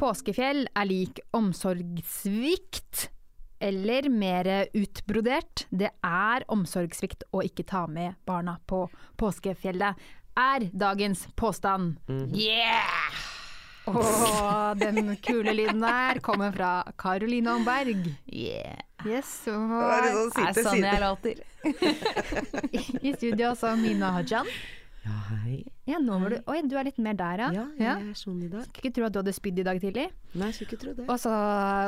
påskefjell er lik omsorgssvikt. Eller mer utbrodert, det er omsorgssvikt å ikke ta med barna på påskefjellet. Er dagens påstand. Yeah! Og den kule lyden der kommer fra Karoline Omberg. Yeah. Yes, og er det sånn sitte, er sånn jeg låter. i studio også Mina Hajan. Ja, hei. Ja, nå var du Oi, du er litt mer der, ja. Ja, jeg er sånn i dag. Skulle ikke tro at du hadde spydd i dag tidlig. Nei, jeg skulle ikke tro det. Og så,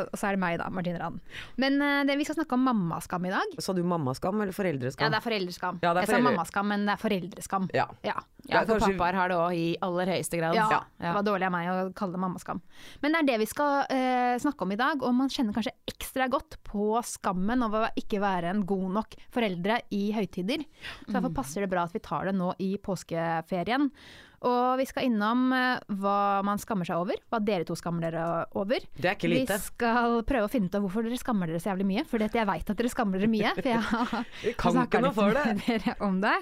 og så er det meg, da. Martine Rand. Men eh, det, vi skal snakke om mammaskam i dag. Sa du mammaskam eller foreldreskam? Ja, det er foreldreskam. Ja, det er Jeg sa mammaskam, men det er foreldreskam. Ja. Ja. Ja, for kanskje- pappaer har det òg i aller høyeste grad. Ja, Ja. det var dårlig av meg å kalle det mammaskam. Men det er det vi skal uh, snakke om i dag, og man kjenner kanskje ekstra godt på skammen over å ikke være en god nok foreldre i høytider. Så derfor passer det bra at vi tar det nå i påskeferien. Og vi skal innom eh, hva man skammer seg over, hva dere to skammer dere over. Det er ikke lite. Vi skal prøve å finne ut av hvorfor dere skammer dere så jævlig mye, for jeg veit at dere skammer dere mye. For jeg har noe litt for det. med dere om det.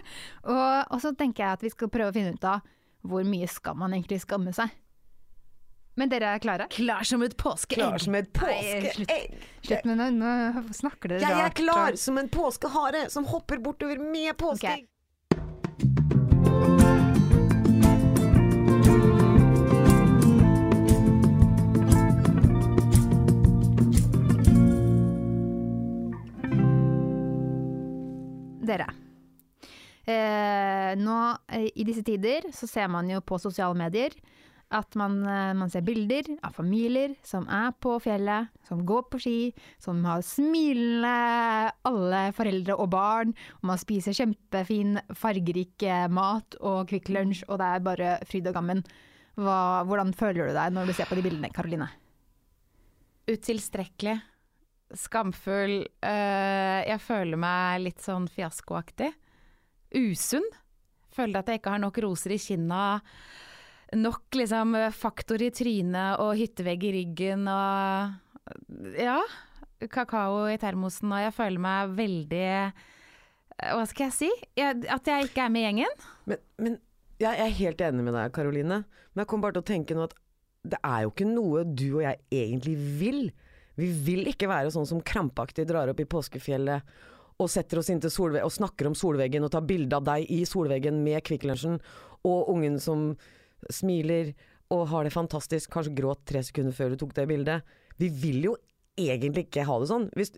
Og, og så tenker jeg at vi skal prøve å finne ut av hvor mye skal man egentlig skamme seg. Men dere er klare? Klar som et påskeegg. Klar som et påskeegg. Slutt med det, nå snakker dere rart. Jeg er klar som en påskehare som hopper bortover med påskeegg. Dere. Eh, nå eh, i disse tider så ser man jo på sosiale medier at man, eh, man ser bilder av familier som er på fjellet, som går på ski, som har smilende alle foreldre og barn, og man spiser kjempefin, fargerik eh, mat og Kvikk Lunsj, og det er bare fryd og gammen. Hva, hvordan føler du deg når du ser på de bildene, Karoline? Utilstrekkelig. Skamfull. Uh, jeg føler meg litt sånn fiaskoaktig. Usunn. Føler at jeg ikke har nok roser i kinna. Nok liksom faktor i trynet og hyttevegg i ryggen og Ja. Kakao i termosen, og jeg føler meg veldig eh, Hva skal jeg si? Jeg, at jeg ikke er med i gjengen. Men, men jeg er helt enig med deg, Karoline. Men jeg kom bare til å tenke nå at det er jo ikke noe du og jeg egentlig vil. Vi vil ikke være sånn som krampaktig drar opp i påskefjellet og setter oss inntil solveggen og snakker om solveggen og tar bilde av deg i solveggen med Kvikk Lunsjen, og ungen som smiler og har det fantastisk, kanskje gråt tre sekunder før du tok det bildet. Vi vil jo egentlig ikke ha det sånn. Hvis,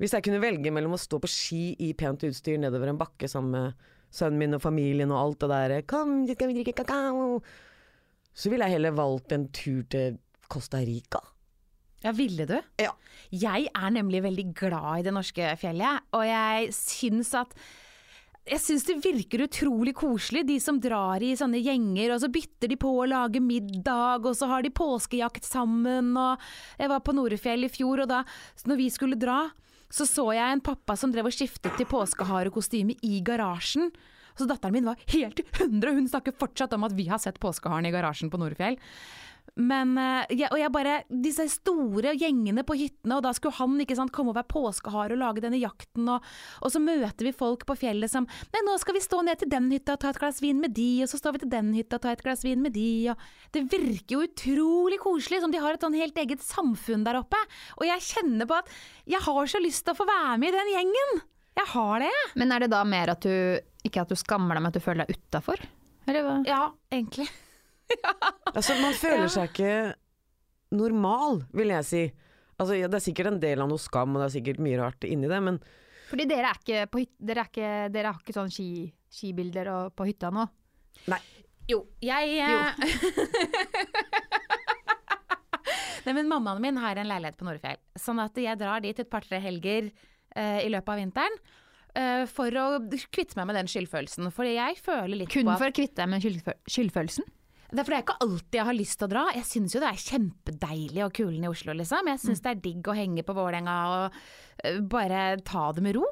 hvis jeg kunne velge mellom å stå på ski i pent utstyr nedover en bakke sammen med sønnen min og familien og alt det der Kom, skal vi drikke kakao? Så ville jeg heller valgt en tur til Costa Rica. Ja, ville du? Ja. Jeg er nemlig veldig glad i det norske fjellet, og jeg syns at jeg syns det virker utrolig koselig, de som drar i sånne gjenger, og så bytter de på å lage middag, og så har de påskejakt sammen, og jeg var på Norefjell i fjor, og da, når vi skulle dra, så så jeg en pappa som drev og skiftet til påskeharekostyme i garasjen. Så datteren min var helt i hundre, hun snakker fortsatt om at vi har sett påskeharen i garasjen på Norefjell. Men, eh, jeg, og jeg bare, disse store gjengene på hyttene, og da skulle han ikke sant, komme og være påskehare og lage denne jakten, og, og så møter vi folk på fjellet som Nei, nå skal vi stå ned til den hytta og ta et glass vin med de, og så står vi til den hytta og tar et glass vin med de, og Det virker jo utrolig koselig, som de har et sånn helt eget samfunn der oppe. Og jeg kjenner på at jeg har så lyst til å få være med i den gjengen. Jeg har det, jeg. Men er det da mer at du ikke at du skammer deg, men at du føler deg utafor? Eller hva? Ja. Altså, man føler seg ikke normal, vil jeg si. Altså, ja, det er sikkert en del av noe skam, og det er sikkert mye rart inni det, men Fordi dere er ikke dere, er ikke, dere har ikke sånn ski skibilder og- på hytta nå? nei. Jo, jeg jo. Nei, men mammaen min har en leilighet på Nordfjell, sånn at jeg drar dit et par-tre helger uh, i løpet av vinteren. Uh, for å kvitte meg med den skyldfølelsen. For jeg føler litt Kun på at for å kvitte deg med skyldfølelsen? Det er fordi jeg ikke alltid har lyst til å dra. Jeg syns jo det er kjempedeilig og kulen i Oslo, liksom. Jeg syns det er digg å henge på Vålerenga og bare ta det med ro.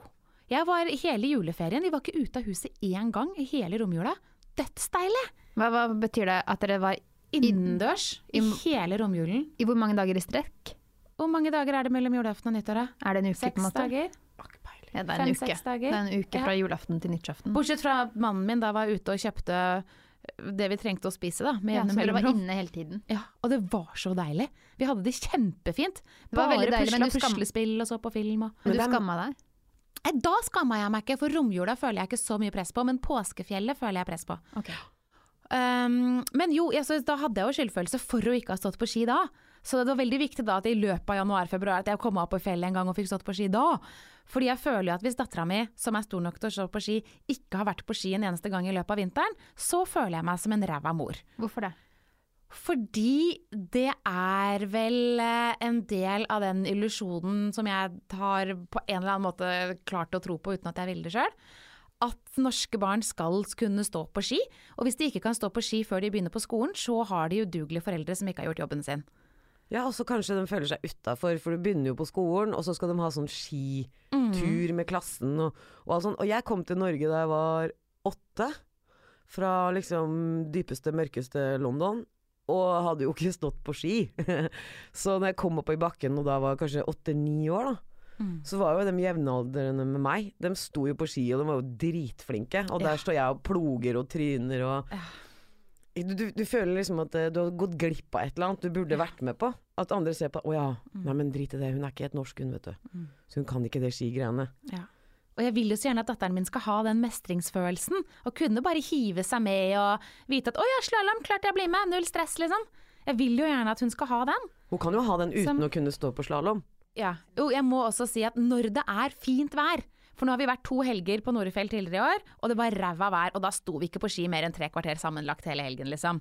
Jeg var hele juleferien, vi var ikke ute av huset én gang i hele romjula. Dødsdeilig! Hva, hva betyr det at dere var Innendørs i i- hele romjulen. i hvor mange dager i strekk? Hvor mange dager er det mellom julaften og nyttåret? Er det en uke, på en Seks måte? dager? Ja, det er en. Fem, uke. Det er en uke fra julaften til nyttårsaften. Bortsett fra mannen min da var ute og kjøpte det vi trengte å spise, da. Med Ja, så dere var inne hele tiden. Ja, og det var så deilig. Vi hadde det kjempefint. Det var Bare deilig, pusla puslespill og så på film og Men du skamma deg? Nei, Da skamma jeg meg ikke, for romjula føler jeg ikke så mye press på, men påskefjellet føler jeg press på. Um, men jo, jeg, så, da hadde jeg jo skyldfølelse for å ikke ha stått på ski da. Så det var veldig viktig da at i løpet av januar-februar at jeg kom meg opp på fjellet en gang og fikk stått på ski da. Fordi jeg føler jo at hvis dattera mi, som er stor nok til å stå på ski, ikke har vært på ski en eneste gang i løpet av vinteren, så føler jeg meg som en ræva mor. Hvorfor det? Fordi det er vel eh, en del av den illusjonen som jeg har på en eller annen måte klart å tro på uten at jeg ville det sjøl. At norske barn skal kunne stå på ski. Og hvis de ikke kan stå på ski før de begynner på skolen, så har de udugelige foreldre som ikke har gjort jobben sin. Ja, og så kanskje de føler seg utafor, for du begynner jo på skolen, og så skal de ha sånn skitur med klassen og, og alt sånt. Og jeg kom til Norge da jeg var åtte, fra liksom dypeste, mørkeste London. Og hadde jo ikke stått på ski. så når jeg kom opp i bakken, og da var jeg kanskje åtte-ni år, da. Så var jo de jevnaldrende med meg. De sto jo på ski, og de var jo dritflinke. Og der står jeg og ploger og tryner og du, du, du føler liksom at eh, du har gått glipp av et eller annet du burde vært med på. At andre ser på 'Å ja, nei men drit i det, hun er ikke helt norsk hun, vet du'. Så hun kan ikke det skigreiene. Og jeg vil jo så gjerne at datteren min skal ha den mestringsfølelsen, og kunne bare hive seg med og vite at 'å ja, slalåm, klart jeg blir med, null stress', liksom. Jeg vil jo gjerne at hun skal ha den. Hun kan jo ha den uten Som- å kunne stå på slalåm. Ja. Jo, jeg må også si at når det er fint vær For nå har vi vært to helger på Norefjell tidligere i år, og det var ræva vær, og da sto vi ikke på ski mer enn tre kvarter sammenlagt hele helgen, liksom.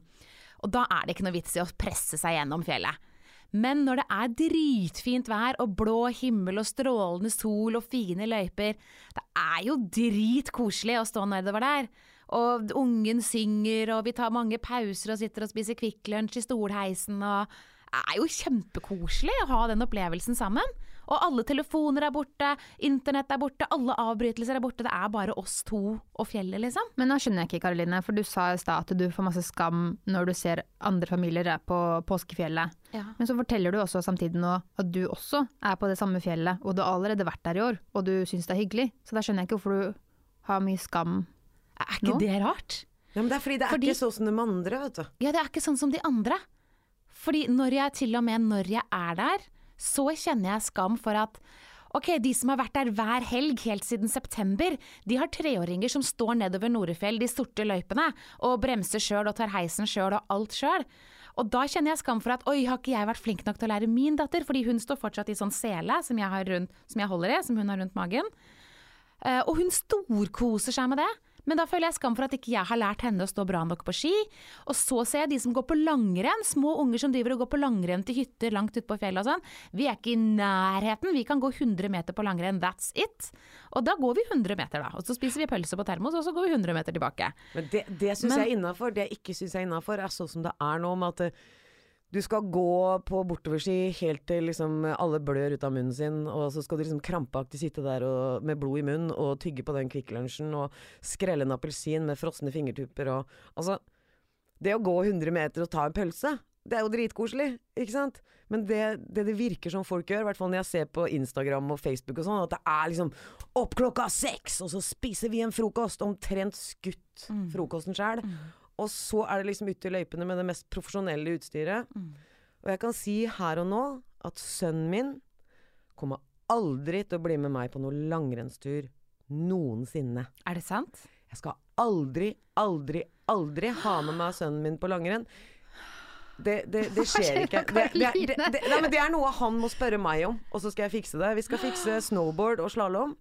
Og da er det ikke noe vits i å presse seg gjennom fjellet. Men når det er dritfint vær og blå himmel og strålende sol og fine løyper, det er jo dritkoselig å stå nedover der. Og ungen synger, og vi tar mange pauser og sitter og spiser Kvikk i stolheisen, og det er jo kjempekoselig å ha den opplevelsen sammen. Og alle telefoner er borte, internett er borte, alle avbrytelser er borte. Det er bare oss to og fjellet, liksom. Men nå skjønner jeg ikke, Karoline, for du sa i stad at du får masse skam når du ser andre familier er på påskefjellet. Ja. Men så forteller du også samtidig nå at du også er på det samme fjellet, og du har allerede vært der i år, og du syns det er hyggelig. Så da skjønner jeg ikke hvorfor du har mye skam. Er ikke det rart? Ja, men det er fordi det er Fordi- ikke sånn som de andre, vet du. Ja, det er ikke sånn som de andre. Fordi når jeg til og med når jeg er der, så kjenner jeg skam for at Ok, de som har vært der hver helg helt siden september, de har treåringer som står nedover Norefjell, de sorte løypene, og bremser sjøl og tar heisen sjøl og alt sjøl. Og da kjenner jeg skam for at oi, har ikke jeg vært flink nok til å lære min datter, fordi hun står fortsatt i sånn sele som jeg, rundt, som jeg holder i, som hun har rundt magen. Eh, og hun storkoser seg med det. Men da føler jeg skam for at ikke jeg har lært henne å stå bra nok på ski. Og så ser jeg de som går på langrenn, små unger som driver og går på langrenn til hytter langt ute på fjellet og sånn. Vi er ikke i nærheten, vi kan gå 100 meter på langrenn, that's it. Og da går vi 100 meter, da. Og så spiser vi pølse på termos, og så går vi 100 meter tilbake. Men det, det syns jeg er innafor. Det jeg ikke syns er innafor, er sånn som det er nå, med at eh, du skal gå på bortoverski helt til liksom alle blør ut av munnen sin, og så skal du liksom krampaktig sitte der og, med blod i munnen og tygge på den Kvikk Lunsjen og skrelle en appelsin med frosne fingertupper og Altså, det å gå 100 meter og ta en pølse, det er jo dritkoselig, ikke sant? Men det, det det virker som folk gjør, i hvert fall når jeg ser på Instagram og Facebook og sånn, at det er liksom opp klokka seks, og så spiser vi en frokost, omtrent skutt frokosten sjøl. Og så er det liksom ute i løypene med det mest profesjonelle utstyret. Og jeg kan si her og nå at sønnen min kommer aldri til å bli med meg på noe langrennstur noensinne. Er det sant? Jeg skal aldri, aldri, aldri ha med meg sønnen min på langrenn. Det, det, det skjer ikke. Det, det, er- det, det, nei, men det er noe han må spørre meg om, og så skal jeg fikse det. Vi skal fikse snowboard og slalåm.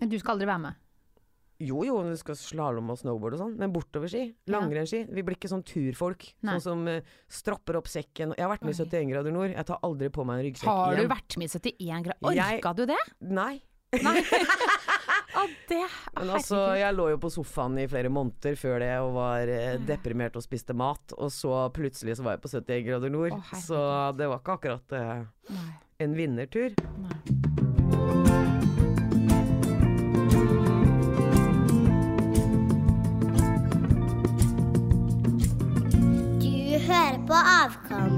Men du skal aldri være med. Jo jo, vi skal slalåm og snowboard og sånn, men bortoverski. Langrennsski. Vi blir ikke sånn turfolk. Nei. Sånn som uh, stropper opp sekken. Jeg har vært med i 71 grader nord. Jeg tar aldri på meg en ryggsekk Har du igjen. vært med i 71 grader? Jeg- Orka du det? Nei. Å, det Men altså, jeg lå jo på sofaen i flere måneder før det og var eh, deprimert og spiste mat. Og så plutselig så var jeg på 71 grader nord. Å, herregud. så det var ikke akkurat eh, Nei. en vinnertur. Du på Avkom.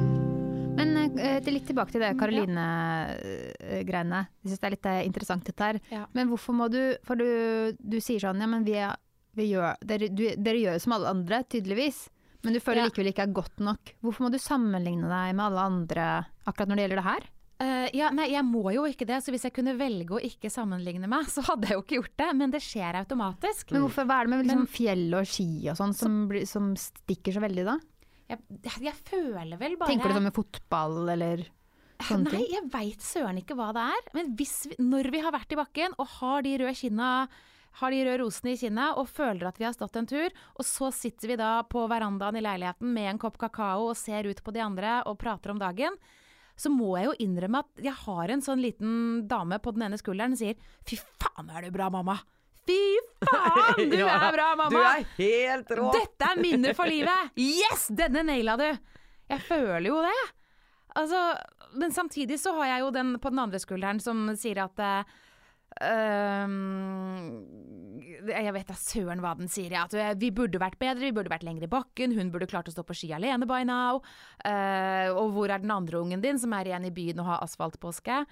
Men eh, litt tilbake til det Karoline-greiene. Jeg syns det er litt eh, interessant dette her. Ja. Men hvorfor må du For du, du sier sånn ja, men vi, er- vi gjør, dere, du, dere gjør som alle andre, tydeligvis. Men du føler Ja. likevel ikke er godt nok. Hvorfor må du sammenligne deg med alle andre akkurat når det gjelder det her? Uh, ja, nei, jeg må jo ikke det, så hvis jeg kunne velge å ikke sammenligne meg, så hadde jeg jo ikke gjort det. Men det skjer automatisk. Men hvorfor, hva er det med liksom, fjell og ski og sånn som, som stikker så veldig da? Jeg, jeg føler vel bare Tenker du sånn med fotball eller sånne Nei, jeg veit søren ikke hva det er. Men hvis vi, når vi har vært i bakken og har de røde kinna har de røde rosene i kinnet og føler at vi har stått en tur, og så sitter vi da på verandaen i leiligheten med en kopp kakao og ser ut på de andre og prater om dagen, så må jeg jo innrømme at jeg har en sånn liten dame på den ene skulderen som sier 'fy faen er du bra, mamma'. Fy faen, du er bra, mamma! Du er helt rå! Dette er minner for livet! Yes! Denne naila du! Jeg føler jo det. Altså, men samtidig så har jeg jo den på den andre skulderen som sier at uh, Jeg vet da søren hva den sier. Ja, at eh, vi burde vært bedre, vi burde vært lenger i bakken. Hun burde klart å stå på ski alene by now. Uh, og hvor er den andre ungen din som er igjen i byen og har asfaltpåske?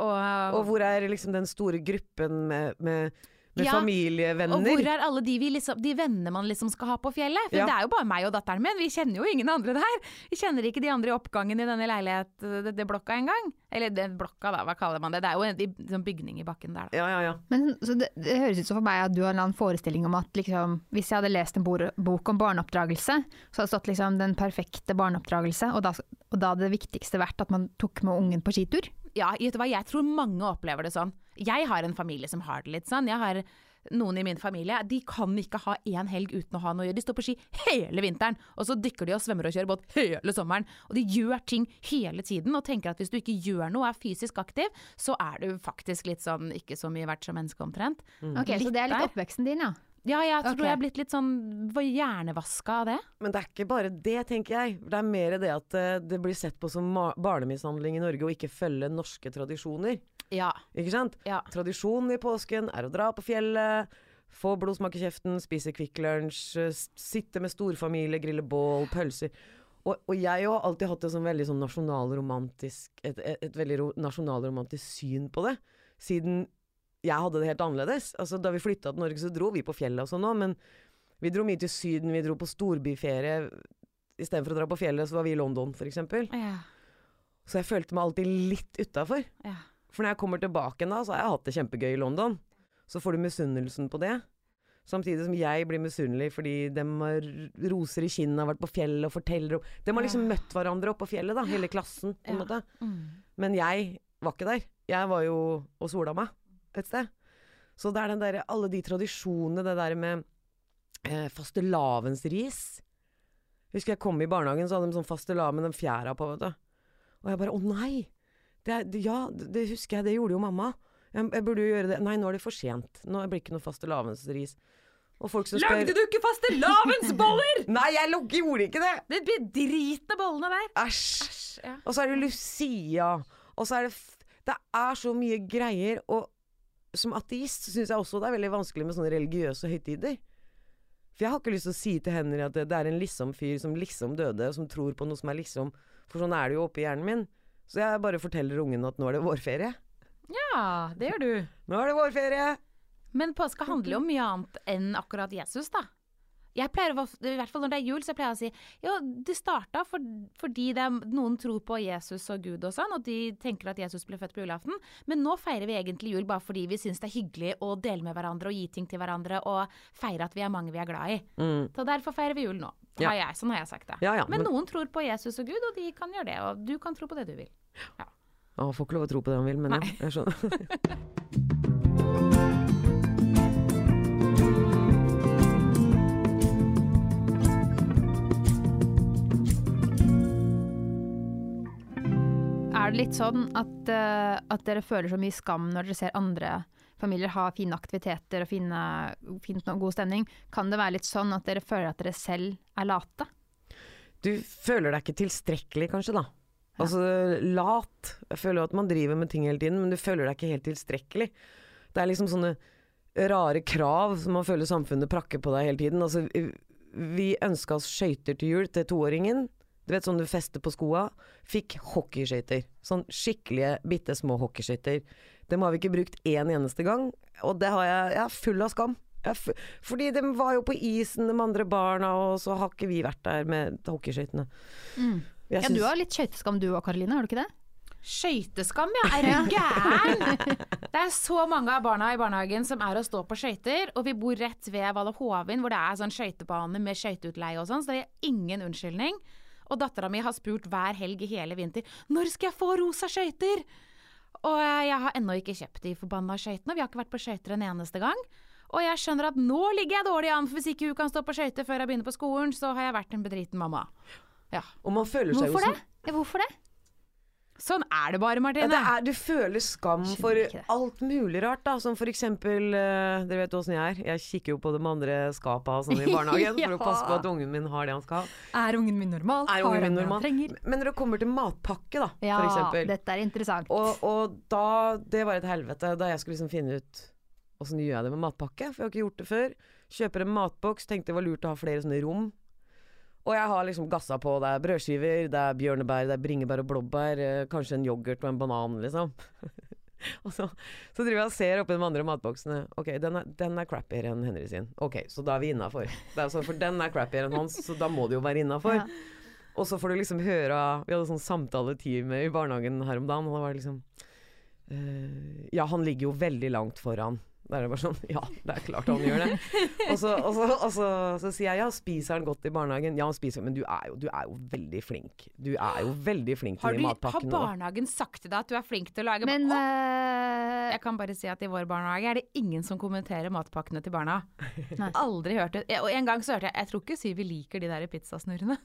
Og, Og hvor er liksom den store gruppen med, med, med Ja, familievenner? Og hvor er alle de, vi liksom, de vennene man liksom skal ha på fjellet? For Ja. det er jo bare meg og datteren min, vi kjenner jo ingen andre der. Vi kjenner ikke de andre i oppgangen i denne leilighet, det, det blokka engang. Eller det blokka, da, hva kaller man det? Det er jo en sånn bygning i bakken der, da. Ja, ja, ja. Men så det, det høres ut som for meg at du har en eller annen forestilling om at liksom, hvis jeg hadde lest en bok om barneoppdragelse, så hadde det stått liksom den perfekte barneoppdragelse, og da, og da hadde det viktigste vært at man tok med ungen på skitur. Ja, vet du hva, jeg tror mange opplever det sånn. Jeg har en familie som har det litt sånn. Jeg har noen i min familie, de kan ikke ha én helg uten å ha noe å gjøre. De står på ski hele vinteren, og så dykker de og svømmer og kjører båt hele sommeren. Og de gjør ting hele tiden, og tenker at hvis du ikke gjør noe og er fysisk aktiv, så er du faktisk litt sånn ikke så mye verdt som menneske omtrent. Ok, Så det er litt oppveksten din, ja. Ja, jeg tror okay. jeg er blitt litt sånn hjernevaska av det. Men det er ikke bare det, tenker jeg. Det er mer det at eh, det blir sett på som barnemishandling i Norge å ikke følge norske tradisjoner. Ja. Ikke sant? Ja. Tradisjonen i påsken er å dra på fjellet, få blodsmak i kjeften, spise Kvikk Lunsj, eh, sitte med storfamilie, grille bål, pølser. Og, og jeg har alltid hatt et sånn veldig sånn nasjonalromantisk et, et, et veldig nasjonalromantisk syn på det. Siden jeg hadde det helt annerledes. Altså, da vi flytta til Norge, så dro vi på fjellet og sånn òg, men vi dro mye til Syden, vi dro på storbyferie. Istedenfor å dra på fjellet, så var vi i London, f.eks. Ja. Så jeg følte meg alltid litt utafor. ja. For når jeg kommer tilbake da, så har jeg hatt det kjempegøy i London. Så får du misunnelsen på det. Samtidig som jeg blir misunnelig fordi de har roser i kinnet, har vært på fjellet og forteller om De har liksom møtt hverandre oppe på fjellet, da, hele klassen. på en Ja. måte. Mm. Men jeg var ikke der. Jeg var jo og sola meg et sted. Så det er den der, alle de tradisjonene, det der med eh, fastelavnsris. Husker jeg kom i barnehagen, så hadde de sånn fastelavn med den fjæra på, vet du. Og jeg bare å nei! Det er, ja, det husker jeg, det gjorde jo mamma. Jeg, jeg burde jo gjøre det. Nei, nå er det for sent. Nå blir det ikke noe fastelavnsris. Som spør Lagde du ikke fastelavnsboller?! Nei, jeg gjorde ikke det! Det blir drit av bollene der. Æsj! Ja. Og så er det Lucia, og så er det Det er så mye greier, og som ateist syns jeg også det er veldig vanskelig med sånne religiøse høytider. For jeg har ikke lyst til å si til Henry at det, det er en liksom-fyr som liksom døde, som tror på noe som er liksom. For sånn er det jo oppi hjernen min. Så jeg bare forteller ungen at nå er det vårferie. ja, det gjør du. Nå er det vårferie! Men påska handler jo om mye annet enn akkurat Jesus, da. Jeg pleier, å- I hvert fall når det er jul, så pleier jeg å si jo, det starta for, fordi det noen tror på Jesus og Gud og sånn, og de tenker at Jesus ble født på julaften. Men nå feirer vi egentlig jul bare fordi vi syns det er hyggelig å dele med hverandre og gi ting til hverandre og feire at vi er mange vi er glad i. Mm. Så derfor feirer vi jul nå. Ja. Har jeg, sånn har jeg sagt det. Ja, ja, men, men- noen tror på Jesus og Gud, og de kan gjøre det. Og du kan tro på det du vil. han får ikke lov å tro på det han vil, men ja, jeg skjønner. det litt sånn at, uh, at dere føler så mye skam når dere ser andre familier ha fine aktiviteter og fine, fint og god stemning? Kan det være litt sånn at dere føler at dere selv er late? Du føler deg ikke tilstrekkelig, kanskje, da. Altså lat. Jeg føler at man driver med ting hele tiden, men du føler deg ikke helt tilstrekkelig. Det er liksom sånne rare krav som man føler samfunnet prakker på deg hele tiden. Altså, vi ønska oss skøyter til jul til toåringen. Du vet sånn du fester på skoa. Fikk hockeyskøyter. Sånn skikkelige, bitte små hockeyskøyter. Dem har vi ikke brukt én eneste gang, og det har jeg Jeg er full av skam. Er fordi de var jo på isen, de andre barna, og så har ikke vi vært der med hockeyskøytene. Mm. Ja, du har litt skøyteskam du òg, Karoline, har du ikke det? Skøyteskam, ja. Er du gæren? Det er så mange av barna i barnehagen som er å stå på skøyter, og vi bor rett ved Valle Hovin, hvor det er sånn skøytebane med skøyteutleie og sånn, så det er ingen unnskyldning. Og dattera mi har spurt hver helg i hele vinter når skal jeg få rosa skøyter? Og jeg har ennå ikke kjøpt de forbanna skøytene. Vi har ikke vært på skøyter en eneste gang. Og jeg skjønner at nå ligger jeg dårlig an, for hvis ikke hun kan stå på skøyter før jeg begynner på skolen, så har jeg vært en bedriten mamma. Ja. Og man føler seg jo Hvorfor som det? Ja, hvorfor det? Sånn er det bare, Ja, Martine. det er, du føler skam for alt mulig rart, da. Som for eksempel eh, Dere vet åssen jeg er. Jeg kikker jo på de andre skapa sånn i barnehagen for å passe på at ungen min har det han skal. ha. Er ungen min normal? Er ungen min normal? trenger? Men når det kommer til matpakke, da, Ja, for eksempel. dette er interessant. Og, og da Det var et helvete da jeg skulle liksom finne ut åssen gjør jeg det med matpakke, for jeg har ikke gjort det før. Kjøper en matboks, tenkte det var lurt å ha flere sånne rom. Og jeg har liksom gassa på. Det er brødskiver, det er bjørnebær, det er bringebær og blåbær. Eh, kanskje en yoghurt og en banan, liksom. og så, så driver jeg og ser oppi de andre matboksene. Ok, den er, den er crappier enn Henry sin. Ok, så da er vi innafor. For den er crappier enn hans, så da må det jo være innafor. Ja. Og så får du liksom høre Vi hadde sånn samtaletime i barnehagen her om dagen, og da var det liksom eh, Ja, han ligger jo veldig langt foran. Da er det bare sånn Ja, det er klart han gjør det. og så, og så, og så, så sier jeg ja, spiser han godt i barnehagen? Ja, han spiser, men du er jo, du er jo veldig flink. Du er jo veldig flink til du, de har matpakkene. da. barnehagen sagt til deg at du er flink til å lage Men eh, Jeg kan bare si at i vår barnehage er det ingen som kommenterer matpakkene til barna. Nei. Aldri hørt det. Og en gang så hørte jeg Jeg tror ikke Syvi liker de der pizzasnurrene.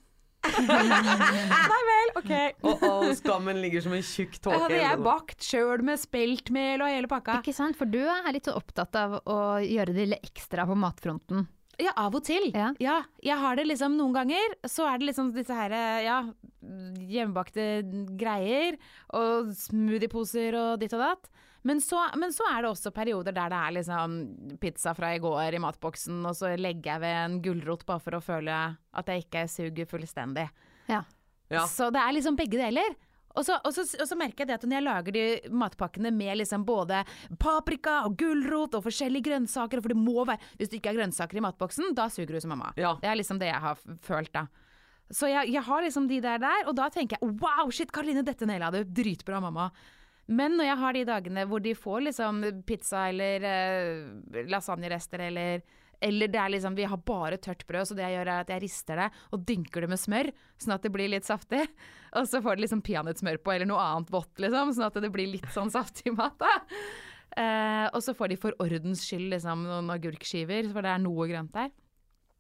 Nei vel, OK. Oh, oh, skammen ligger som en tjukk tåke. hadde jeg bakt sjøl med speltmel og hele pakka. ikke sant, for du er litt så opptatt av å gjøre det litt ekstra på matfronten. Ja, av og til. Ja. jeg har det liksom noen ganger. Så er det liksom disse her, ja, hjemmebakte greier. Og smoothieposer og ditt og datt. Men så, men så er det også perioder der det er liksom pizza fra i går i matboksen, og så legger jeg ved en gulrot bare for å føle at jeg ikke suger fullstendig. Ja. Ja. Så det er liksom begge deler. Og så, og, så, og så merker jeg det at når jeg lager de matpakkene med liksom både paprika og gulrot og forskjellige grønnsaker, for det må være Hvis det ikke er grønnsaker i matboksen, da suger du som mamma. Ja. Det er liksom det jeg har følt da. Så jeg, jeg har liksom de der der, og da tenker jeg wow, shit, Karoline, dette naila du. Dritbra, mamma. Men når jeg har de dagene hvor de får liksom pizza eller eh, lasagnerester eller eller det er liksom, vi har bare tørt brød, så det jeg gjør er at jeg rister det og dynker det med smør, sånn at det blir litt saftig. Og så får det liksom peanøttsmør på, eller noe annet vått, liksom, sånn at det blir litt sånn saftig mat. da. Eh, og så får de for ordens skyld liksom noen agurkskiver, for det er noe grønt der.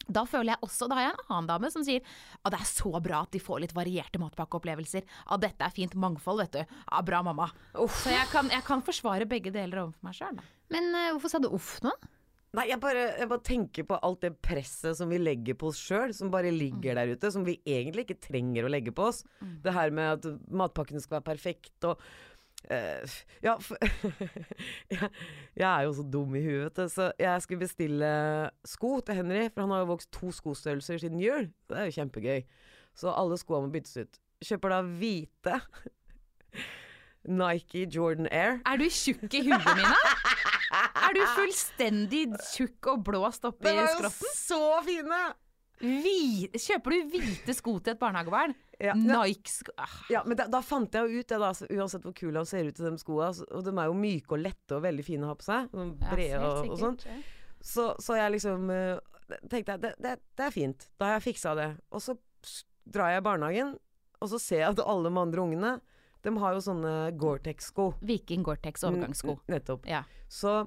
Da føler jeg også, da har jeg en annen dame som sier at det er så bra at de får litt varierte matpakkeopplevelser. At dette er fint mangfold, vet du. Ja, bra mamma. Så jeg kan, jeg kan forsvare begge deler overfor meg sjøl. Men uh, hvorfor sa du uff nå? Nei, jeg bare, jeg bare tenker på alt det presset som vi legger på oss sjøl, som bare ligger der ute, som vi egentlig ikke trenger å legge på oss. Det her med at matpakkene skal være perfekt og eh, Ja, for, jeg, jeg er jo så dum i huet, vet du, så jeg skulle bestille sko til Henry, for han har jo vokst to skostørrelser siden jul. Det er jo kjempegøy. Så alle skoene må byttes ut. Kjøper da hvite Nike Jordan Air. Er du tjukk i huet, Mina? Er du fullstendig tjukk og blåst oppi De var jo så fine! Hvi- Kjøper du hvite sko til et barnehagebarn? Ja. Nike-sko ah, Ja, men da, da fant jeg jo ut det, da, så uansett hvor kul han ser ut i de skoa. Og de er jo myke og lette og veldig fine å ha på seg. sånn Brede og, og sånn. Så, så jeg liksom eh, tenkte jeg, det, det, det er fint. Da har jeg fiksa det. Og så drar jeg i barnehagen, og så ser jeg at alle de andre ungene De har jo sånne Gore-Tex-sko. Viking Gore-Tex overgangssko. Nettopp. Ja. Så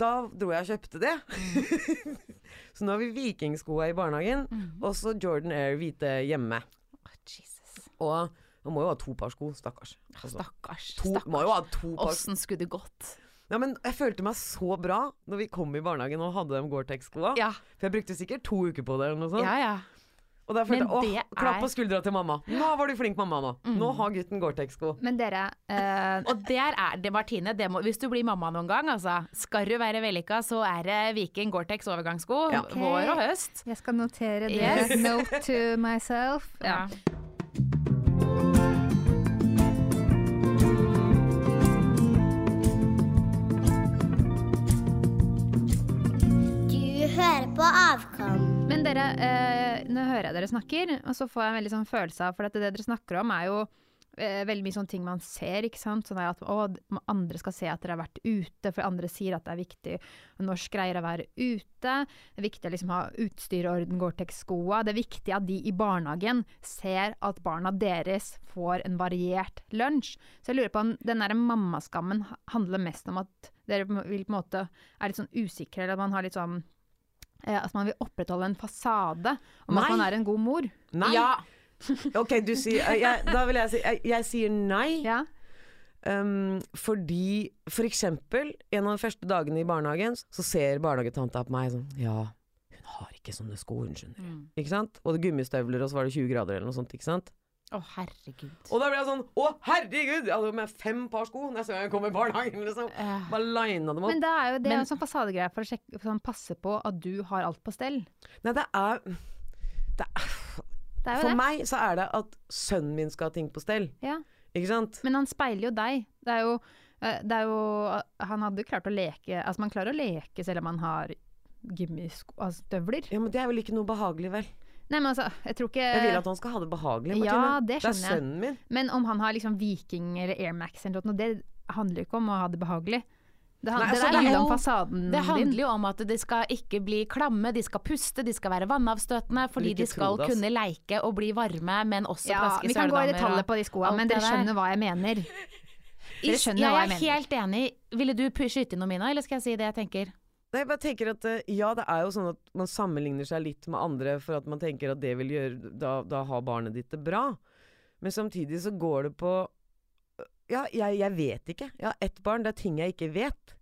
da dro jeg og kjøpte det. Mm. så nå har vi vikingskoa i barnehagen, og så Jordan Air hvite hjemme. Oh, Jesus. Og man må jo ha to par sko, stakkars. Altså, Stakkars. to, må jo ha to par Åssen skulle det gått? Ja, men jeg følte meg så bra når vi kom i barnehagen og hadde de Gore-Tex-skoa. Ja. For jeg brukte sikkert to uker på det. eller noe sånt. Ja, ja. Og da følte jeg åh, klapp på skuldra til mamma. Nå var du flink mamma nå. Mm. Nå har gutten Gore-Tex-sko. Men dere, eh, og der er det, Martine, det må, hvis du blir mamma noen gang, altså. Skal du være vellykka, så er det Viking Gore-Tex overgangssko. Ja. Okay. Vår og høst. Jeg skal notere det. Yes. Note to myself. Ja. Du hører på avgang. Dere, eh, nå hører jeg dere snakker, og så får jeg en veldig sånn følelse av For at det dere snakker om, er jo eh, veldig mye sånne ting man ser, ikke sant. Sånn at å, andre skal se at dere har vært ute, for andre sier at det er viktig norsk greier å være ute. Det er viktig å liksom ha utstyr i orden, Gore-Tex-skoa. Det er viktig at de i barnehagen ser at barna deres får en variert lunsj. Så jeg lurer på om den der mammaskammen handler mest om at dere vil på en måte er litt sånn usikre, eller at man har litt sånn At man vil opprettholde en fasade om Nei. at man er en god mor. Nei. Ja. Ok, du sier eh, jeg, Da vil jeg si jeg, jeg sier nei. Ja. Um, fordi for eksempel en av de første dagene i barnehagen, så ser barnehagetanta på meg sånn Ja, hun har ikke sånne sko, hun skjønner. Mm. Ikke sant? Og det gummistøvler, og så var det 20 grader eller noe sånt. ikke sant? Å, herregud. Og da ble jeg sånn Å, herregud! Jeg hadde med fem par sko neste gang jeg kom i barnehagen. liksom Bare lina dem opp. Men det er jo det er en sånn fasadegreie for å sjekke, for sånn, passe på at du har alt på stell. Nei, det er, det er Det er jo For det. meg så er det at sønnen min skal ha ting på stell. Ja. Ikke sant? Men han speiler jo deg. Det er jo, eh, det er jo Han hadde jo klart å leke Altså, man klarer å leke selv om man har gummistøvler. Ja, Men det er vel ikke noe behagelig, vel? Nei, men altså, jeg tror ikke Jeg vil at han skal ha det behagelig, Martine. Ja, det det er sønnen min. Men om han har liksom Viking eller Air Max eller noe, det handler ikke om å ha det behagelig. Det, han, Nei, altså, det er handler jo- fasaden Det din. handler jo om at de skal ikke bli klamme, de skal puste, de skal være vannavstøtende, fordi de skal det, kunne leike og bli varme, men også Ja, plaske vi kan gå i detaljer på de skoene, alt men dere skjønner hva jeg mener. Dere skjønner ja, jeg hva er jeg er helt enig. Ville du skyte inn noe, Mina, eller skal jeg si det jeg tenker? Nei, jeg bare tenker at eh, Ja, det er jo sånn at man sammenligner seg litt med andre for at man tenker at det vil gjøre Da, da har barnet ditt det bra. Men samtidig så går det på Ja, jeg, jeg vet ikke. Jeg har ett barn. Det er ting jeg ikke vet.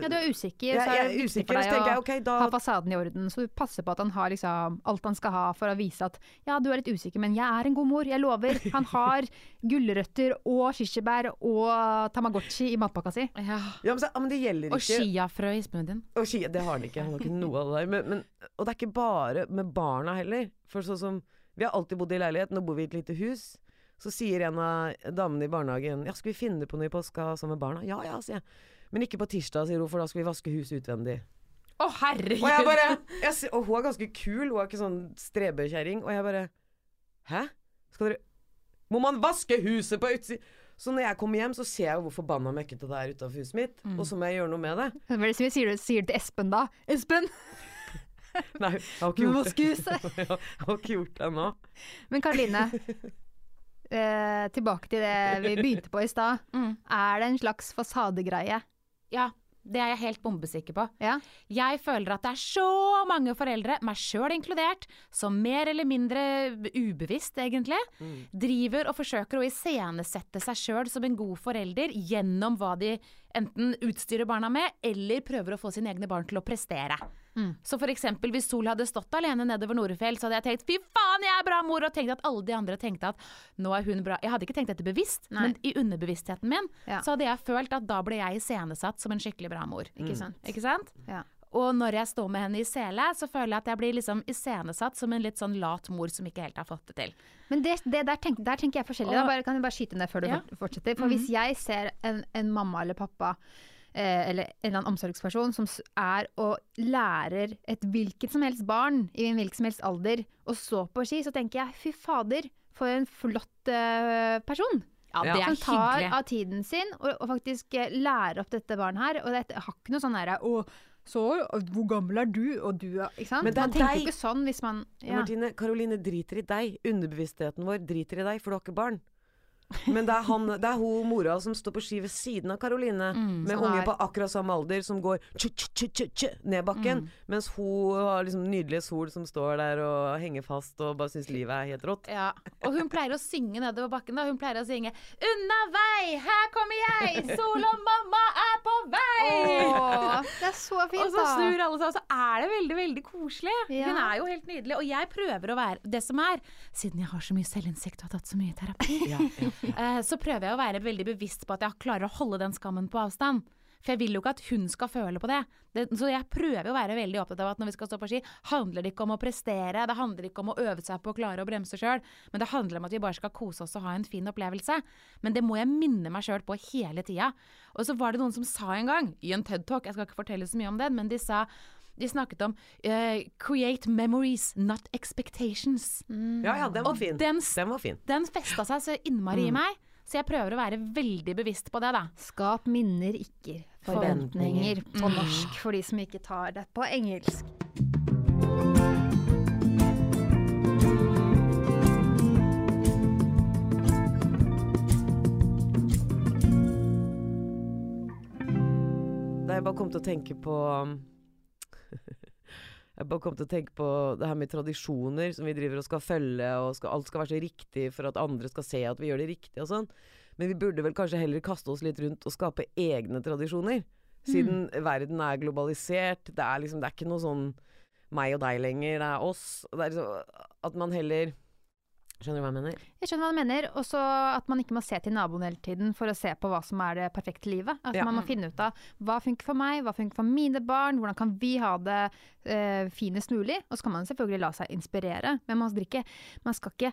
Ja, du er usikker, så er jeg det er viktig for deg jeg å ok, da ha fasaden i orden. Så du passer på at han har liksom alt han skal ha for å vise at ja, du er litt usikker, men jeg er en god mor, jeg lover. Han har gulrøtter og kirsebær og Tamagotchi i matpakka si. Ja. ja, men, så, men det gjelder ikke Og chiafrø i smoothien. Og chia, det har han ikke. Han har ikke noe av det der. Men, men, og det er ikke bare med barna heller. For sånn som Vi har alltid bodd i leilighet, nå bor vi i et lite hus. Så sier en av damene i barnehagen Ja, skal vi finne på noe i påska sammen med barna? Ja ja, sier jeg. Men ikke på tirsdag, sier hun, for da skal vi vaske huset utvendig. Å, herregud! Og jeg bare jeg, Og hun er ganske kul, hun er ikke sånn strebekjerring. Og jeg bare Hæ? Skal dere Må man vaske huset på utsiden? Så når jeg kommer hjem, så ser jeg jo hvor forbanna møkkete det er utafor huset mitt. Og så må jeg gjøre noe med det. Hva er det sier, du, sier til Espen da? Espen, Nei, jeg har ikke gjort det. Jeg har ikke gjort det ennå. Men Karoline, eh, tilbake til det vi begynte på i stad. Mm. Er det en slags fasadegreie? Ja, det er jeg helt bombesikker på. Ja. Jeg føler at det er så mange foreldre, meg sjøl inkludert, som mer eller mindre ubevisst, egentlig, driver og forsøker å iscenesette seg sjøl som en god forelder gjennom hva de enten utstyrer barna med, eller prøver å få sine egne barn til å prestere. Mm. Så for eksempel hvis Sol hadde stått alene nedover Norefjell, så hadde jeg tenkt fy faen, jeg er bra mor, og tenkt at alle de andre tenkte at nå er hun bra. Jeg hadde ikke tenkt dette bevisst, Nei. men i underbevisstheten min Ja. så hadde jeg følt at da ble jeg iscenesatt som en skikkelig bra mor. Ikke sant? Ikke sant? Ja. Og når jeg står med henne i sele, så føler jeg at jeg blir liksom iscenesatt som en litt sånn lat mor som ikke helt har fått det til. Men det, det der, tenk, der tenker jeg forskjellig. Da bare, kan jeg bare skyte ned før du Ja. fortsetter. For hvis jeg ser en, en mamma eller pappa eller en eller annen omsorgsperson som er og lærer et hvilket som helst barn i en hvilken som helst alder å stå på ski, så tenker jeg fy fader, for en flott eh, person. Ja, det er Som tar hyggelig. av tiden sin og, og faktisk eh, lærer opp dette barnet her. Og det har ikke noe sånn derre Å, så hvor gammel er du? Og du er Ikke sant? Men det er man tenker deg. jo ikke sånn hvis man ja. Martine, Karoline driter i deg. Underbevisstheten vår driter i deg, for du har ikke barn. Men det er, han, det er hun mora som står på ski ved siden av Karoline, med som unge på akkurat samme alder, som går tju, tju, tju, ned bakken. Mens hun har liksom nydelige Sol som står der og henger fast og bare syns livet er helt rått. Ja. Og hun pleier å synge nedover bakken. da Hun pleier å synge 'Unna vei, her kommer jeg, Sol og mamma er på vei'. Åh, det er så fint, da. Og så snur alle seg, og så er det veldig veldig koselig. Ja. Hun er jo helt nydelig. Og jeg prøver å være det som er, siden jeg har så mye selvinnsikt og har tatt så mye terapi, Ja, ja. Eh, så prøver jeg å være veldig bevisst på at jeg klarer å holde den skammen på avstand. For jeg vil jo ikke at hun skal føle på det. det. Så jeg prøver å være veldig opptatt av at når vi skal stå på ski, handler det ikke om å prestere, det handler ikke om å øve seg på å klare å bremse sjøl, men det handler om at vi bare skal kose oss og ha en fin opplevelse. Men det må jeg minne meg sjøl på hele tida. Og så var det noen som sa en gang, i en TED Talk, jeg skal ikke fortelle så mye om det, men de sa De snakket om uh, 'create memories, not expectations'. Ja ja, den var fin. den, Den var fin. den festa seg så innmari i meg, så jeg prøver å være veldig bevisst på det, da. Skap minner, ikke forventninger på Mm. norsk, for de som ikke tar det på engelsk. Da jeg bare kom til å tenke på Jeg bare kom til å tenke på det her med tradisjoner som vi driver og skal følge, og skal, alt skal være så riktig for at andre skal se at vi gjør det riktig og sånn. Men vi burde vel kanskje heller kaste oss litt rundt og skape egne tradisjoner. Siden verden er globalisert. Det er liksom Det er ikke noe sånn meg og deg lenger, det er oss. Det er liksom, at man heller Skjønner du hva jeg mener? Jeg skjønner hva du mener. Og så at man ikke må se til naboen hele tiden for å se på hva som er det perfekte livet. At Ja. man må finne ut av hva funker for meg, hva funker for mine barn, hvordan kan vi ha det eh, finest mulig. Og så kan man selvfølgelig la seg inspirere, men man skal ikke, man skal ikke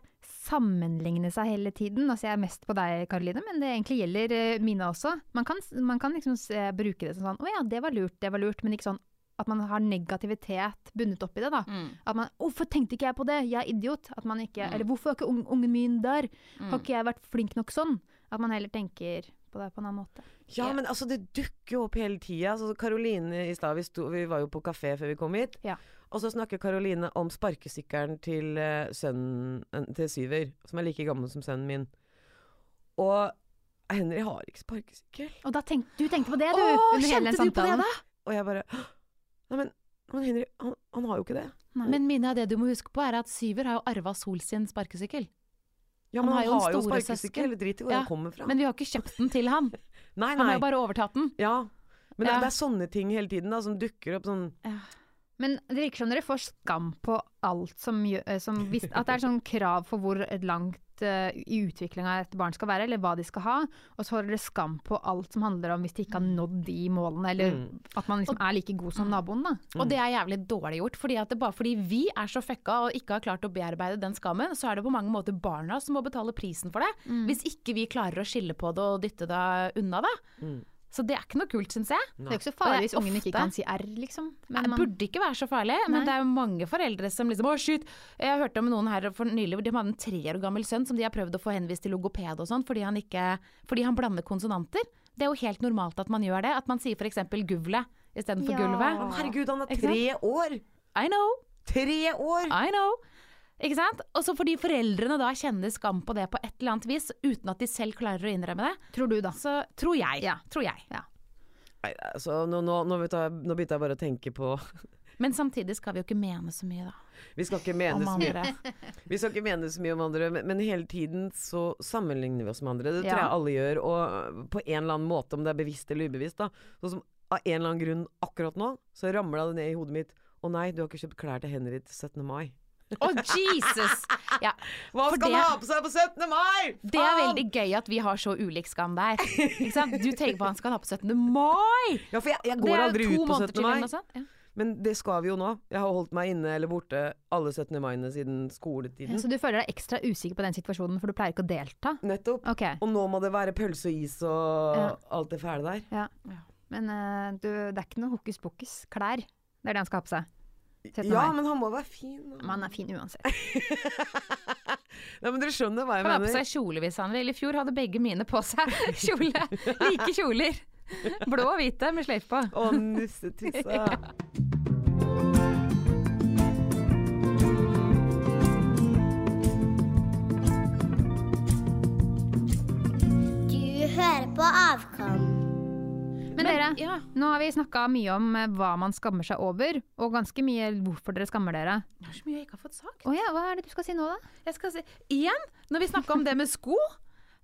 sammenligne seg hele tiden. Altså jeg er mest på deg, Karoline, men det egentlig gjelder eh, Mina også. Man kan, man kan liksom se, bruke det som sånn å ja, det var lurt, det var lurt, men ikke sånn at man har negativitet bundet opp i det. da. At man 'Hvorfor tenkte ikke jeg på det? Jeg er idiot.' At man ikke, Eller 'Hvorfor er ikke ung- ungen min der? Har ikke jeg vært flink nok sånn?' At man heller tenker på det på en annen måte. Ja, men altså, det dukker jo opp hele tida. Altså, Karoline i stad, vi, vi var jo på kafé før vi kom hit. Ja. Og så snakker Karoline om sparkesykkelen til uh, sønnen eh, til Syver, som er like gammel som sønnen min. Og Henry har ikke sparkesykkel. Og da tenk, du tenkte på det, du, Åh, under hele den du på det, da? Og jeg bare «Hå! Nei, men, men Henry, han, han har jo ikke det. Men Mina, det du må huske på, er at Syver har jo arva Sol sin sparkesykkel. Ja, Han men har han jo har jo storesøster. sparkesykkel. Drit i hvor Ja, han kommer fra. Men vi har ikke kjøpt den til han. nei, Han har jo bare overtatt den. Ja. Men det, Ja. det er sånne ting hele tiden da, som dukker opp sånn Men det virker som dere får skam på alt som gjør eh, som At det er sånn krav for hvor langt eh, i utviklinga et barn skal være, eller hva de skal ha. Og så holder det skam på alt som handler om hvis de ikke har nådd de målene, eller Mm. at man liksom er like god som naboen, da. Og det er jævlig dårlig gjort. Fordi at det bare fordi vi er så fucka og ikke har klart å bearbeide den skammen, så er det på mange måter barna som må betale prisen for det. Hvis ikke vi klarer å skille på det og dytte det unna, da. Så det er ikke noe kult, syns jeg. Det er ikke så farlig hvis ungen ikke kan si R, liksom. Men det man, burde ikke være så farlig, men Nei. det er jo mange foreldre som liksom Å, shit! Jeg hørte om noen her for nylig hvor de hadde en tre år gammel sønn som de har prøvd å få henvist til logoped og sånn, fordi han ikke Fordi han blander konsonanter. Det er jo helt normalt at man gjør det. At man sier f.eks. guvle istedenfor Ja. gulvet. Herregud, han er tre år! I know! Tre år! I know. Ikke sant? Og så fordi foreldrene da kjenner skam på det på et eller annet vis, uten at de selv klarer å innrømme det, tror du, da. så tror jeg. Ja. Tror jeg. Nei, altså, nå, nå, nå, jeg, nå begynte jeg bare å tenke på Men samtidig skal vi jo ikke mene så mye, da. Vi skal ikke mene så mye. Vi skal ikke mene så mye om andre, men, men hele tiden så sammenligner vi oss med andre. Det tror Ja. jeg alle gjør, og på en eller annen måte, om det er bevisst eller ubevisst. da. Sånn som av en eller annen grunn akkurat nå, så ramla det ned i hodet mitt Å nei, du har ikke kjøpt klær til Henry til 17. mai. Å, Jesus! Ja, Hva skal det- han ha på seg på 17. mai?! det er veldig gøy at vi har så ulik skam der. Ikke sant? Du tenker på hva han skal ha på 17. mai! Ja, for jeg, jeg går aldri ut på 17. mai. Ja. Men det skal vi jo nå. Jeg har holdt meg inne eller borte alle 17. maiene siden skoletiden. Så du føler deg ekstra usikker på den situasjonen, for du pleier ikke å delta? Nettopp. Okay. Og nå må det være pølse og is og Ja. alt det fæle der. Ja. Ja. Men uh, du, det er ikke noe hokus pokus. Klær. Det er det han skal ha på seg. 17. Ja, men han må være fin. da. Men han er fin uansett. Nei, men dere skjønner hva jeg mener Han ha på seg kjole hvis han vil. I fjor hadde begge mine på seg kjole. Like kjoler. Blå og hvite med sløyfe på. Å, nissetissa. Du hører på Avkom. Men dere, ja. nå har vi snakka mye om eh, hva man skammer seg over, og ganske mye hvorfor dere skammer dere. Det er så mye jeg ikke har fått sagt. Oh, ja, hva er det du skal si nå, da? Jeg skal si, igjen, når vi snakka om det med sko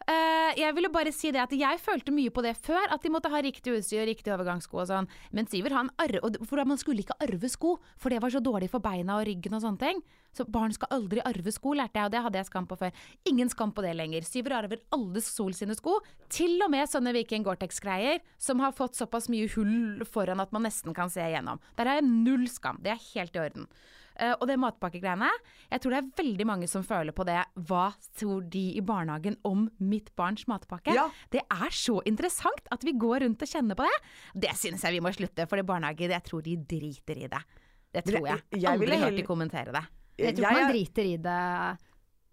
Uh, Jeg ville bare si det at jeg følte mye på det før, at de måtte ha riktig utstyr, riktig overgangssko og sånn. Men Siver han arve, og for man skulle ikke arve sko, for det var så dårlig for beina og ryggen og sånne ting. Så barn skal aldri arve sko, lærte jeg, og det hadde jeg skam på før. Ingen skam på det lenger. Syver arver alle Sol sine sko, til og med sånne Viking Gore-Tex-greier som har fått såpass mye hull foran at man nesten kan se igjennom. Der er jeg null skam. Det er helt i orden. Uh, og det matpakkegreiene, jeg tror det er veldig mange som føler på det. Hva tror de i barnehagen om mitt barns matpakke. Ja. Det er så interessant at vi går rundt og kjenner på det. Det syns jeg vi må slutte, for i barnehage jeg tror de driter i det. Det tror jeg. jeg- jeg Aldri hørt de kommentere det. Jeg tror ikke man er- driter i det.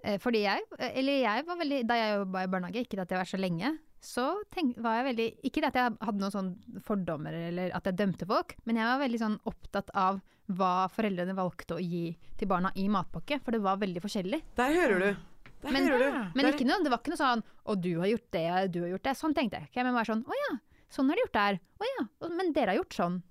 eh, Fordi jeg, eller jeg var veldig, da jeg jobba i barnehage, ikke at jeg var så lenge, så tenk, var jeg veldig Ikke at jeg hadde noen sånn fordommer eller at jeg dømte folk, men jeg var veldig sånn opptatt av hva foreldrene valgte å gi til barna i matpakke, for det var veldig forskjellig. Der hører du. Der Men- hører du. Men Der- noe, det var ikke noe sånn 'Å, du har gjort det, du har gjort det'. Sånn tenkte jeg Okay, Men bare sånn 'Å ja, sånn har de gjort der'. 'Å ja, men dere har gjort sånn'.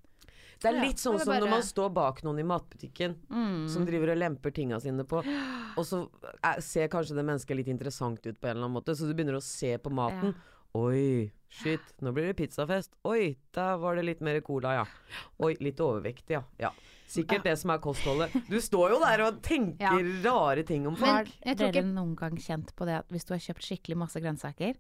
Det er litt sånn som når man står bak noen i matbutikken Mm. som driver og lemper tinga sine på, og så er, ser kanskje det mennesket litt interessant ut på en eller annen måte, så du begynner å se på maten. Oi, shit, nå blir det pizzafest. Oi, der var det litt mer cola, ja. Oi, litt overvektig, ja. ja. Sikkert det som er kostholdet. Du står jo der og tenker rare ting om Men folk. jeg tror Dere ikke noen gang kjent på det at hvis du har kjøpt skikkelig masse grønnsaker,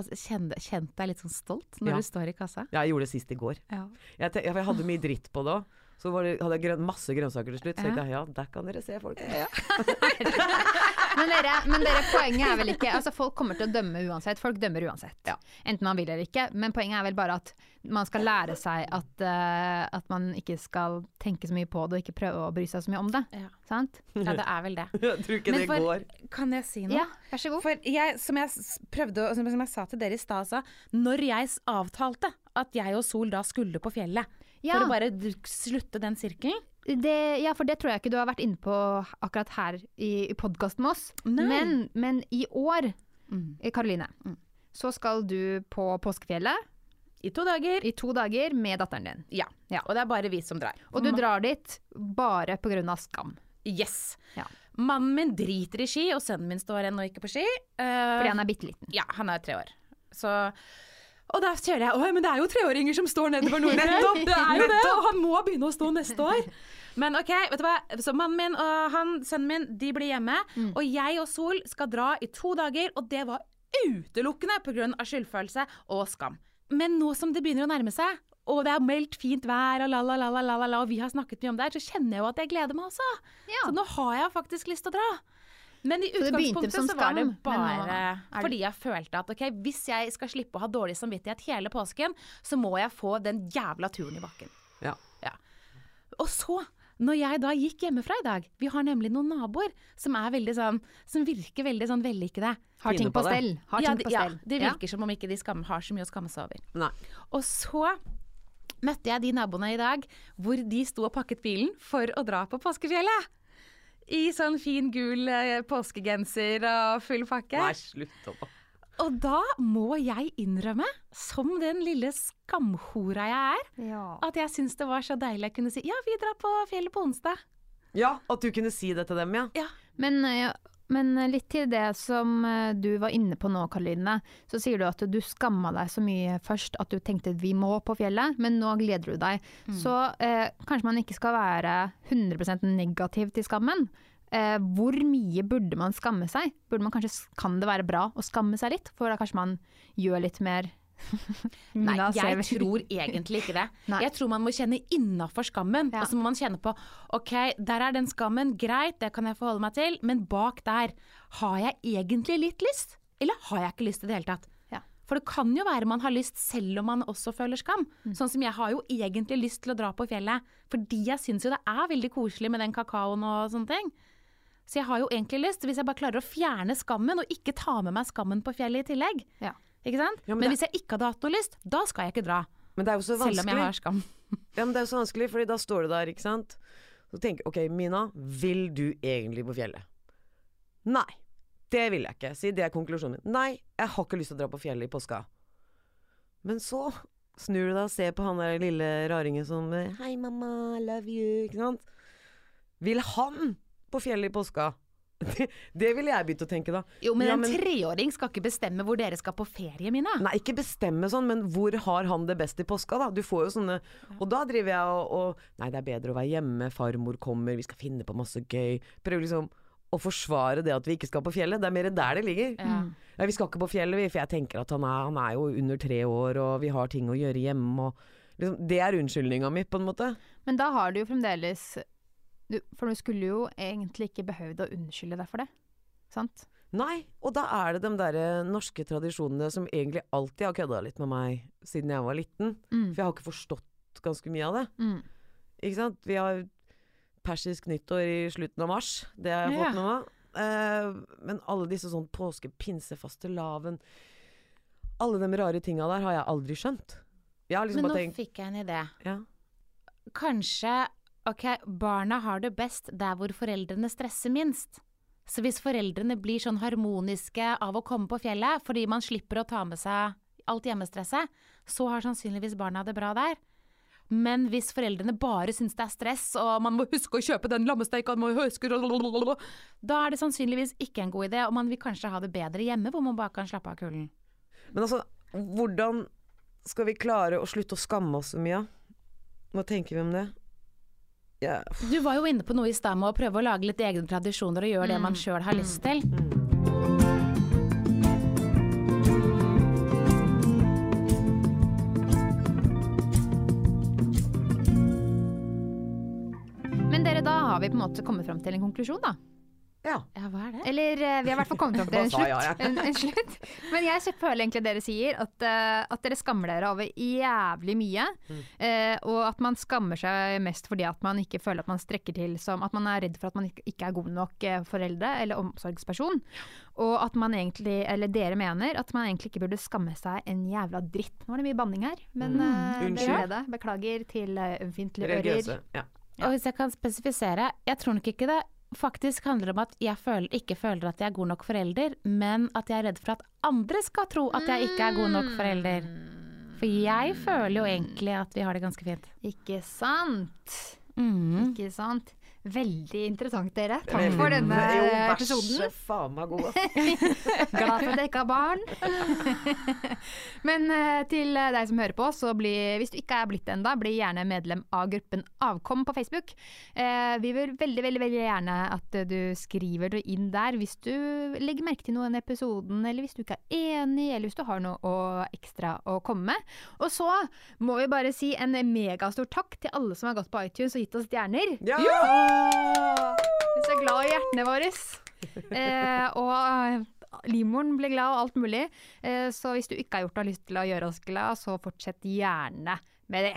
altså, kjent, kjent deg litt sånn stolt når Ja. du står i kassa? Ja, jeg gjorde det sist i går. Jeg, ja, for jeg hadde mye dritt på det òg. Så var det, hadde jeg grøn, masse grønnsaker til slutt. Så Ja. tenkte jeg ja, der kan dere se folk. Men dere, men dere, poenget er vel ikke Altså Folk kommer til å dømme uansett. Folk dømmer uansett. Ja. Enten man vil eller ikke. Men poenget er vel bare at man skal lære seg at, uh, at man ikke skal tenke så mye på det, og ikke prøve å bry seg så mye om det. Ja. Sant? ja, det er vel det. Jeg tror ikke Men det for- går. Kan jeg si noe? Ja, vær så god. For jeg, som jeg prøvde, å- som som jeg sa til dere i stad, altså, når jeg avtalte at jeg og Sol da skulle på fjellet, Ja. for å bare slutte den sirkelen Det, ja, for det tror jeg ikke du har vært inne på akkurat her i, i podkasten med oss. Men, men i år, Mm. eh, Karoline, Mm. så skal du på påskefjellet I to dager. i to dager med datteren din. Ja. Ja. Og det er bare vi som drar. Og du drar dit bare av skam. Yes. Ja. Mannen min driter i ski, og sønnen min står ennå ikke på ski. Uh, Fordi han er bitte liten. Ja, han er tre år. Så og da kjører jeg at men det er jo treåringer som står nedover Nordre! Det er jo det! Og han må begynne å stå neste år. Men OK, vet du hva. Så mannen min og han, sønnen min, de blir hjemme. Og jeg og Sol skal dra i to dager, og det var utelukkende pga. skyldfølelse og skam. Men nå som det begynner å nærme seg, og det er meldt fint vær, og la, og vi har snakket mye om det her, så kjenner jeg jo at jeg gleder meg også. Ja. Så nå har jeg faktisk lyst til å dra. Men i utgangspunktet så, så var det bare det- fordi jeg følte at ok, hvis jeg skal slippe å ha dårlig samvittighet hele påsken, så må jeg få den jævla turen i bakken. Ja. Ja. Og så, når jeg da gikk hjemmefra i dag Vi har nemlig noen naboer som er veldig sånn Som virker veldig sånn vellykkede. Har ting på stell. Har ja, ting det- på ja, det virker Ja. som om ikke de skam, har så mye å skamme seg over. Nei. Og så møtte jeg de naboene i dag hvor de sto og pakket bilen for å dra på påskefjellet. I sånn fin gul eh, påskegenser og full pakke. Nei, slutt opp. Og da må jeg innrømme, som den lille skamhora jeg er, Ja. at jeg syns det var så deilig å kunne si ja, vi drar på fjellet på onsdag. Ja, at du kunne si det til dem, ja. Ja. Men, eh, men litt til det som eh, du var inne på nå, Karoline. Så sier du at du skamma deg så mye først at du tenkte vi må på fjellet, men nå gleder du deg. Så eh, kanskje man ikke skal være 100% negativ til skammen. Eh, hvor mye burde man skamme seg? Burde man kanskje, kan det være bra å skamme seg litt? For da kanskje man gjør litt mer Nei, jeg tror egentlig ikke det. Nei. Jeg tror man må kjenne innafor skammen. Ja. Og så må man kjenne på OK, der er den skammen, greit, det kan jeg forholde meg til, men bak der, har jeg egentlig litt lyst? Eller har jeg ikke lyst i det hele tatt? Ja. For det kan jo være man har lyst selv om man også føler skam. Mm. Sånn som jeg har jo egentlig lyst til å dra på fjellet, fordi jeg syns jo det er veldig koselig med den kakaoen og sånne ting. Så jeg har jo egentlig lyst, hvis jeg bare klarer å fjerne skammen, og ikke ta med meg skammen på fjellet i tillegg. Ja. Ikke sant? Ja, men men det- hvis jeg ikke hadde hatt noe lyst, da skal jeg ikke dra. Men det er jo så Selv om jeg har skam. Ja, men det er jo så vanskelig, fordi da står du der, ikke sant. Så tenker ok, Mina, vil du egentlig på fjellet? Nei. Det vil jeg ikke. Si det er konklusjonen min. Nei, jeg har ikke lyst til å dra på fjellet i påska. Men så snur du deg og ser på han der lille raringen som eh, Hei, mamma, love you. Ikke sant. Vil han på fjellet i påska? Det, det ville jeg begynt å tenke, da. Jo, men Ja, en treåring skal ikke bestemme hvor dere skal på ferie, Mina. Nei, ikke bestemme sånn, men hvor har han det best i påska, da? Du får jo sånne Og da driver jeg og, og Nei, det er bedre å være hjemme, farmor kommer, vi skal finne på masse gøy. Prøver liksom å forsvare det at vi ikke skal på fjellet. Det er mer der det ligger. Ja. Ja, vi skal ikke på fjellet, vi, for jeg tenker at han er, han er jo under tre år, og vi har ting å gjøre hjemme, og liksom, Det er unnskyldninga mi, på en måte. Men da har du jo fremdeles du, For du skulle jo egentlig ikke behøvd å unnskylde deg for det. Sant? Nei, og da er det de der eh, norske tradisjonene som egentlig alltid har kødda litt med meg siden jeg var liten. Mm. For jeg har ikke forstått ganske mye av det. Mm. Ikke sant? Vi har persisk nyttår i slutten av mars. Det har jeg Ja. fått med meg. Eh, men alle disse sånn påske, pinse, fastelavn Alle de rare tinga der har jeg aldri skjønt. Jeg har liksom Men nå tenkt fikk jeg en idé. ja. Kanskje Ok, barna har det best der hvor foreldrene stresser minst. Så hvis foreldrene blir sånn harmoniske av å komme på fjellet, fordi man slipper å ta med seg alt hjemmestresset, så har sannsynligvis barna det bra der. Men hvis foreldrene bare syns det er stress, og man må huske å kjøpe den lammesteika, Da er det sannsynligvis ikke en god idé, og man vil kanskje ha det bedre hjemme, hvor man bare kan slappe av kulden. Men altså, hvordan skal vi klare å slutte å skamme oss så mye? Hva tenker vi om det? Ja, Du var jo inne på noe i stad med å prøve å lage litt egne tradisjoner og gjøre det man sjøl har lyst til. Men dere, da har vi på en måte kommet fram til en konklusjon, da. Ja. Ja, hva er det? Eller eh, vi har i hvert fall kommet opp til en Hva ja, slutt. En, en slutt. Men jeg føler egentlig dere sier at, uh, at dere skammer dere over jævlig mye. eh, og at man skammer seg mest fordi at man ikke føler at man strekker til som At man er redd for at man ikke, ikke er god nok foreldre eller omsorgsperson. Og at man egentlig, eller dere mener, at man egentlig ikke burde skamme seg en jævla dritt. Nå er det mye banning her, men mm. Det er det. Beklager til uh, ømfintlige ører. Ja. Og hvis jeg kan spesifisere, jeg tror nok ikke det faktisk handler om at jeg føler, ikke føler at jeg er god nok forelder, men at jeg er redd for at andre skal tro at jeg ikke er god nok forelder. For jeg føler jo egentlig at vi har det ganske fint. Ikke sant? Mm. Ikke sant? Veldig interessant, dere. Takk Veldig- for denne jo, vær så faen meg god. Glad for at jeg ikke har barn. Men eh, til deg som hører på, så bli, hvis du ikke er blitt det ennå, bli gjerne medlem av gruppen Avkom på Facebook. Eh, vi vil veldig, veldig veldig gjerne at du skriver det inn der hvis du legger merke til noe i episoden, eller hvis du ikke er enig, eller hvis du har noe å, ekstra å komme med. Og så må vi bare si en megastor takk til alle som har gått på iTunes og gitt oss stjerner. Ja! Vi er glad i hjertene våre. Eh, og eh, livmoren blir glad og alt mulig. Eh, så hvis du ikke har gjort og har lyst til å gjøre oss glad, så fortsett gjerne med det.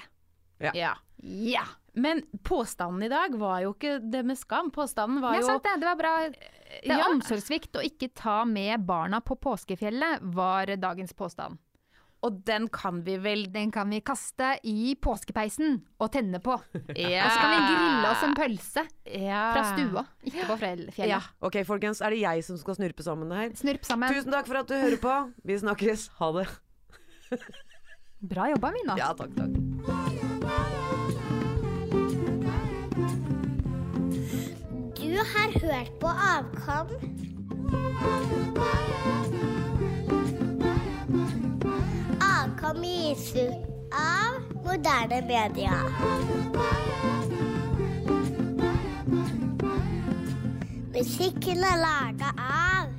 Ja. Ja! Men påstanden i dag var jo ikke det med skam. Påstanden var jo... Ja, sant det. Det var bra. Det er Ja. omsorgssvikt å ikke ta med barna på påskefjellet, var dagens påstand. Og den kan vi vel Den kan vi kaste i påskepeisen og tenne på. ja. Og så kan vi grille oss en pølse ja. fra stua, ikke på fjellet. Ja. Ok, folkens, er det jeg som skal snurpe sammen det her? Snurp sammen. Tusen takk for at du hører på. Vi snakkes. Ha det. Bra jobba, Mina. Ja, takk, takk. Du har hørt på Avkom. Avkom gis av moderne media. Musikken er laga av